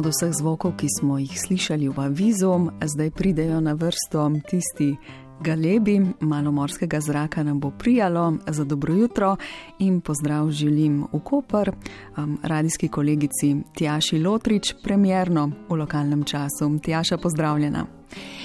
Od vseh zvokov, ki smo jih slišali v avizu, zdaj pridejo na vrsto tisti galebi, malo morskega zraka nam bo prijalo za dobro jutro in pozdrav želim v Koper, um, radijski kolegici Tjaši Lotrič, premjerno v lokalnem času. Tjaša, pozdravljena.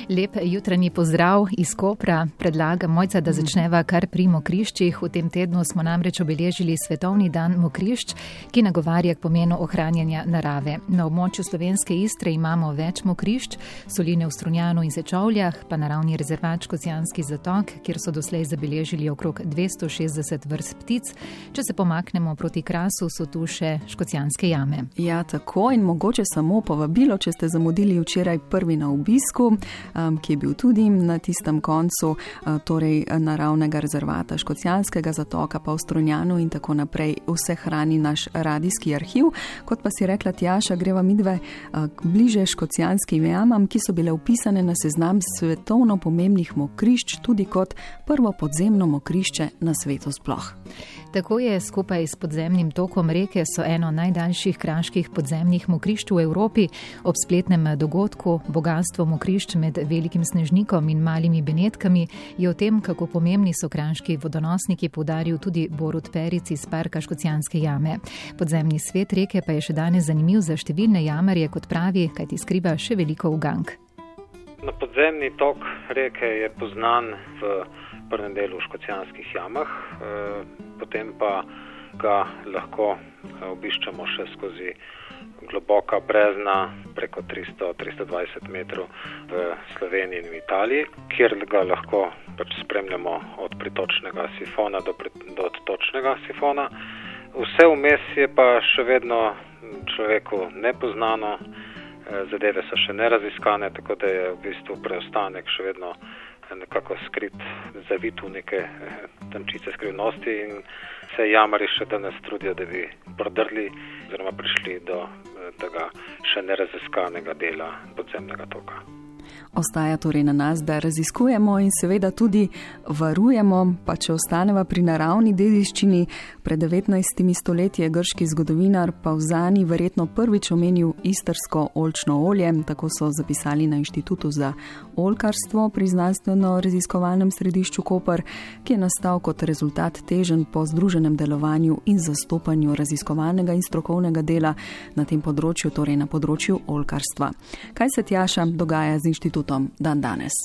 Lep jutranji pozdrav iz Kopra. Predlagam, mojca, da začneva kar pri mokriščih. V tem tednu smo namreč obeležili Svetovni dan mokrišč, ki nagovarja k pomenu ohranjanja narave. Na območju slovenske Istre imamo več mokrišč, soline v Strunjanu in Sečovljah, pa naravni rezervat Škocijanski zatok, kjer so doslej zabeležili okrog 260 vrst ptic. Če se pomaknemo proti krasu, so tu še Škocijanske jame. Ja, tako in mogoče samo povabilo, če ste zamudili včeraj prvi na obisku um, ki je bil tudi na tistem koncu uh, torej naravnega rezervata Škocijanskega zatoka, pa v Strunjanu in tako naprej. Vse hrani naš radijski arhiv. Kot pa si rekla Tjaša, greva midve uh, bliže škocijanskim jamam, ki so bile upisane na seznam svetovno pomembnih mokrišč, tudi kot prvo podzemno mokrišče na svetu sploh. Tako je skupaj s podzemnim tokom reke so eno najdaljših kraških podzemnih mokrišč v Evropi. Ob spletnem dogodku Bogatstvo mokrišč med velikim snežnikom in malimi benetkami je o tem, kako pomembni so kraški vodonosniki, podaril tudi Borut Peric iz parka Škocijanske jame. Podzemni svet reke pa je še danes zanimiv za številne jamarje, kot pravi, kajti skriva še veliko ugank. Na podzemni tok reke je poznan v prvem delu v škocijanskih jamah, eh, potem pa ga lahko eh, obiščemo še skozi globoka brezna preko 300-320 metrov v Sloveniji in v Italiji, kjer ga lahko pač spremljamo od pritočnega sifona do, do odtočnega sifona. Vse vmes je pa še vedno človeku nepoznano, zadeve so še neraziskane, tako da je v bistvu preostanek še vedno nekako skrit, zavit v neke eh, tančice skrivnosti in se jamari še danes trudijo, da bi prodrli oziroma prišli do eh, tega še neraziskanega dela podzemnega toka. Ostaja torej na nas, da raziskujemo in seveda tudi varujemo, pa če ostaneva pri naravni dediščini. Pred 19. stoletji je grški zgodovinar Pauzani verjetno prvič omenil istrsko olčno olje, tako so zapisali na Inštitutu za olkarstvo pri znanstveno-raziskovalnem središču Koper, ki je nastal kot rezultat težen po združenem delovanju in zastopanju raziskovalnega in strokovnega dela na tem področju, torej na področju olkarstva. Kaj se tjaša dogaja z inštitutom? dan danes.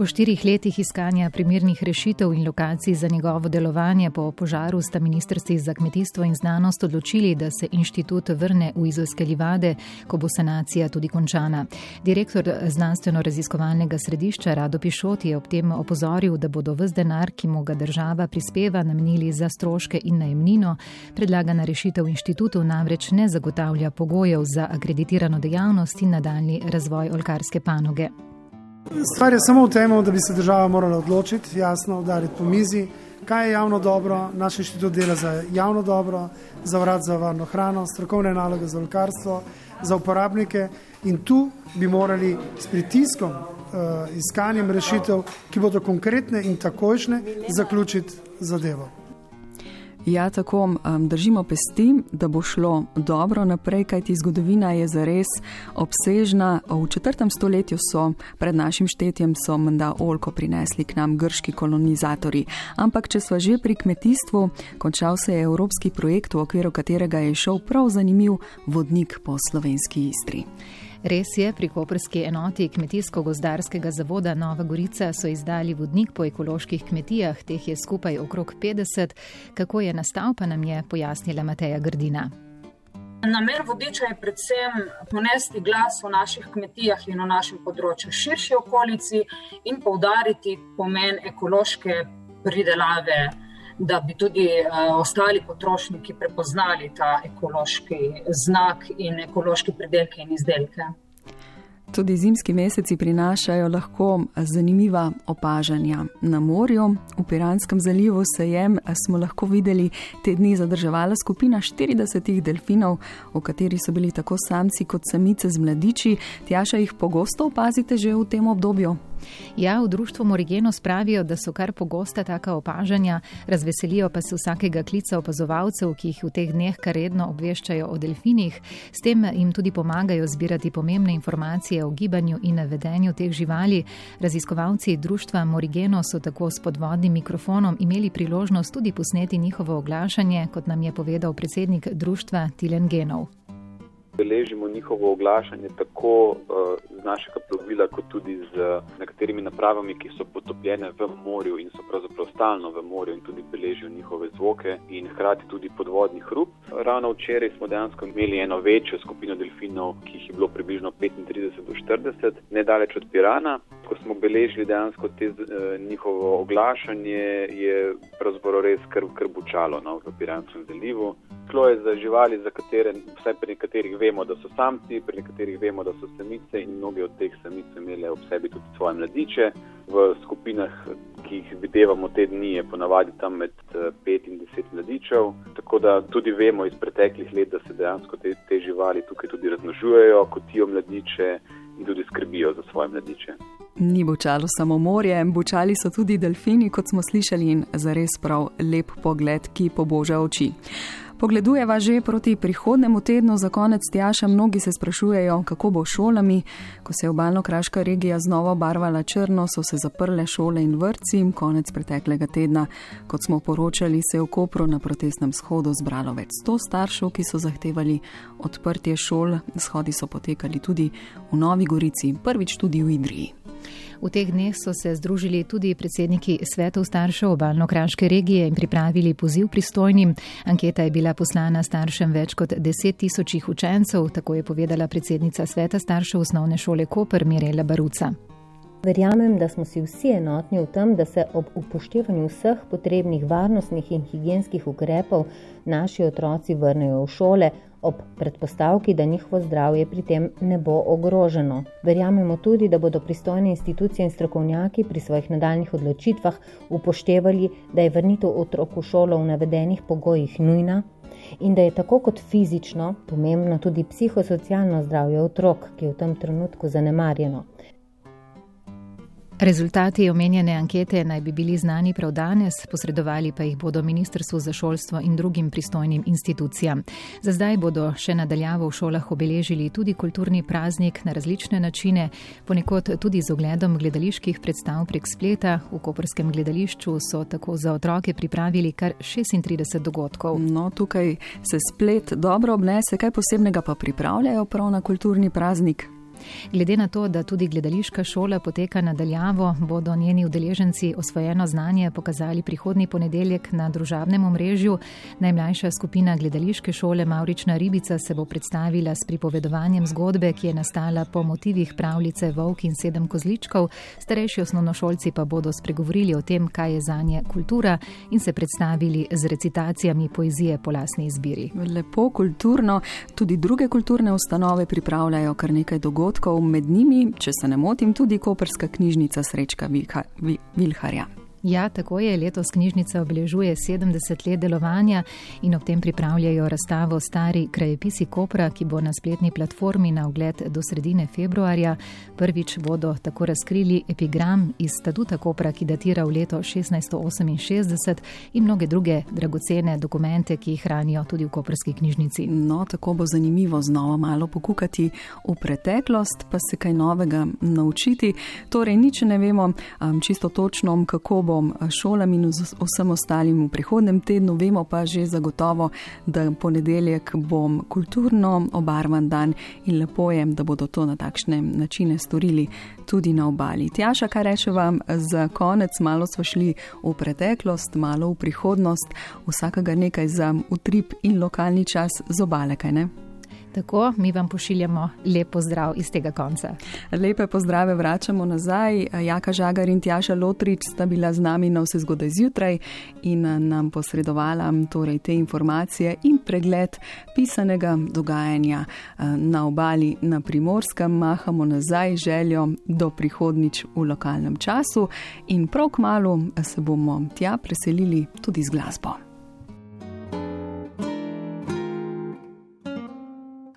Po štirih letih iskanja primernih rešitev in lokacij za njegovo delovanje po požaru sta ministrstvi za kmetijstvo in znanost odločili, da se inštitut vrne v izolske livade, ko bo sanacija tudi končana. Direktor znanstveno-raziskovalnega središča Rado Pišot je ob tem opozoril, da bodo vse denar, ki mu ga država prispeva, namenili za stroške in najemnino. Predlagana rešitev inštitutu namreč ne zagotavlja pogojev za akreditirano dejavnost in nadaljni razvoj olkarske panoge. Stvar je samo v tem, da bi se država morala odločiti, jasno, udariti po mizi, kaj je javno dobro, naš inštitut dela za javno dobro, za vrat za varno hrano, strokovne naloge za lokarstvo, za uporabnike in tu bi morali s pritiskom, uh, iskanjem rešitev, ki bodo konkretne in takojšne, zaključiti zadevo. Ja, tako um, držimo pesti, da bo šlo dobro naprej, kajti zgodovina je zares obsežna. V četrtem stoletju so pred našim štetjem so menda olko prinesli k nam grški kolonizatori. Ampak, če smo že pri kmetijstvu, končal se je evropski projekt, v okviru katerega je šel prav zanimiv vodnik po slovenski istri. Res je, pri koperski enoti Kmetijsko-gozdarskega zavoda Nova Gorica so izdali vodnik po ekoloških kmetijah, teh je skupaj okrog 50. Kako je nastal, pa nam je pojasnila Mateja Grdina. Namen vodiča je predvsem ponesti glas o naših kmetijah in o našem področju širši okolici in poudariti pomen ekološke pridelave da bi tudi uh, ostali potrošniki prepoznali ta ekološki znak in ekološke pridelke in izdelke. Tudi zimski meseci prinašajo lahko zanimiva opažanja. Na morju, v Piranskem zalivu sejem, smo lahko videli te dni zadrževala skupina 40 delfinov, v kateri so bili tako samci kot samice z mladiči. Tjaša jih pogosto opazite že v tem obdobju. Ja, v društvu Morigeno spravijo, da so kar pogosta taka opažanja, razveselijo pa se vsakega klica opazovalcev, ki jih v teh dneh kar redno obveščajo o delfinih. S tem jim tudi pomagajo zbirati pomembne informacije o gibanju in vedenju teh živali. Raziskovalci društva Morigeno so tako s podvodnim mikrofonom imeli priložnost tudi posneti njihovo oglašanje, kot nam je povedal predsednik društva Tilen Genov beležimo njihovo oglašanje tako uh, z našega plovila, kot tudi z nekaterimi napravami, ki so potopljene v morju in so pravzaprav stalno v morju in tudi beležijo njihove zvoke in hkrati tudi podvodni hrup. Ravno včeraj smo dejansko imeli eno večjo skupino delfinov, ki jih je bilo približno 35 do 40, nedaleč od Pirana. Ko smo beležili dejansko te, uh, njihovo oglašanje, je pravzaprav res krbučalo no, v Piranskem zalivu. Šlo je za živali, za katere, vsaj pri nekaterih vemo, da so samci, pri nekaterih vemo, da so samice in mnogi od teh samic imeli ob sebi tudi svoje mladiče. V skupinah, ki jih videvamo te dni, je ponavadi tam med 5 eh, in 10 mladičev. Tako da tudi vemo iz preteklih let, da se dejansko te, te živali tukaj tudi raznožujejo, kotijo mladiče in tudi skrbijo za svoje mladiče. Ni bočalo samo morje, bočali so tudi delfini, kot smo slišali, in zares prav lep pogled, ki poboža oči. Pogledujeva že proti prihodnemu tednu, za konec tjaša, mnogi se sprašujejo, kako bo šolami. Ko se je obalno-kraška regija znova barvala črno, so se zaprle šole in vrtci. Konec preteklega tedna, kot smo poročali, se je v Kopru na protestnem shodu zbralo več sto staršev, ki so zahtevali odprtje šol. Shodi so potekali tudi v Novi Gorici, prvič tudi v Idriji. V teh dneh so se združili tudi predsedniki svetov staršev obalno-kraške regije in pripravili poziv pristojnim. Anketa je bila poslana staršem več kot deset tisočih učencev, tako je povedala predsednica sveta staršev osnovne šole Koper Mirela Baruca. Verjamem, da smo si vsi enotni v tem, da se ob upoštevanju vseh potrebnih varnostnih in higijenskih ukrepov naši otroci vrnejo v šole, ob predpostavki, da njihovo zdravje pri tem ne bo ogroženo. Verjamemo tudi, da bodo pristojne institucije in strokovnjaki pri svojih nadaljnih odločitvah upoštevali, da je vrnitev otrok v šolo v navedenih pogojih nujna. In da je tako kot fizično pomembno tudi psihosocialno zdravje otrok, ki je v tem trenutku zanemarjeno. Rezultati omenjene ankete naj bi bili znani prav danes, posredovali pa jih bodo Ministrstvo za šolstvo in drugim pristojnim institucijam. Za zdaj bodo še nadaljavo v šolah obeležili tudi kulturni praznik na različne načine, ponekod tudi z ogledom gledaliških predstav prek spleta. V Koperskem gledališču so tako za otroke pripravili kar 36 dogodkov. No, tukaj se splet dobro obnese, kaj posebnega pa pripravljajo prav na kulturni praznik. Glede na to, da tudi gledališka šola poteka nadaljavo, bodo njeni udeleženci osvojeno znanje pokazali prihodni ponedeljek na družabnem omrežju. Najmlajša skupina gledališke šole Maurična Ribica se bo predstavila s pripovedovanjem zgodbe, ki je nastala po motivih pravljice Volk in sedem kozličkov. Starejši osnovnošolci pa bodo spregovorili o tem, kaj je za nje kultura in se predstavili z recitacijami poezije po lasni izbiri. Lepo kulturno, tudi druge kulturne ustanove pripravljajo kar nekaj dogodkov dogodkov, med njimi, če se ne motim, tudi Koperska knjižnica Srečka Vilharja. Ja, tako je. Letos knjižnica obeležuje 70 let delovanja in ob tem pripravljajo razstavo Stari krajepisi Kopra, ki bo na spletni platformi na ogled do sredine februarja. Prvič bodo tako razkrili epigram iz statuta Kopra, ki datira v leto 1668 in mnoge druge dragocene dokumente, ki jih hranijo tudi v Koperski knjižnici. No, tako bo zanimivo znova malo pokukati v preteklost, pa se kaj novega naučiti. Torej, nič ne vemo um, čisto točno, kako bo bom šolam in vsem ostalim v prihodnem tednu, vemo pa že zagotovo, da ponedeljek bom kulturno obarvan dan in lepo je, da bodo to na takšne načine storili tudi na obali. Tjaša, kaj reče vam za konec, malo smo šli v preteklost, malo v prihodnost, vsakega nekaj za utrip in lokalni čas z obale, kaj ne? Tako, mi vam pošiljamo lep pozdrav iz tega konca. Lepe pozdrave vračamo nazaj. Jaka Žagar in Tjaša Lotrič sta bila z nami na vse zgodaj zjutraj in nam posredovala torej, te informacije in pregled pisanega dogajanja eh, na obali na Primorskem. Mahamo nazaj željo do prihodnič v lokalnem času in prav k malu se bomo tja preselili tudi z glasbo.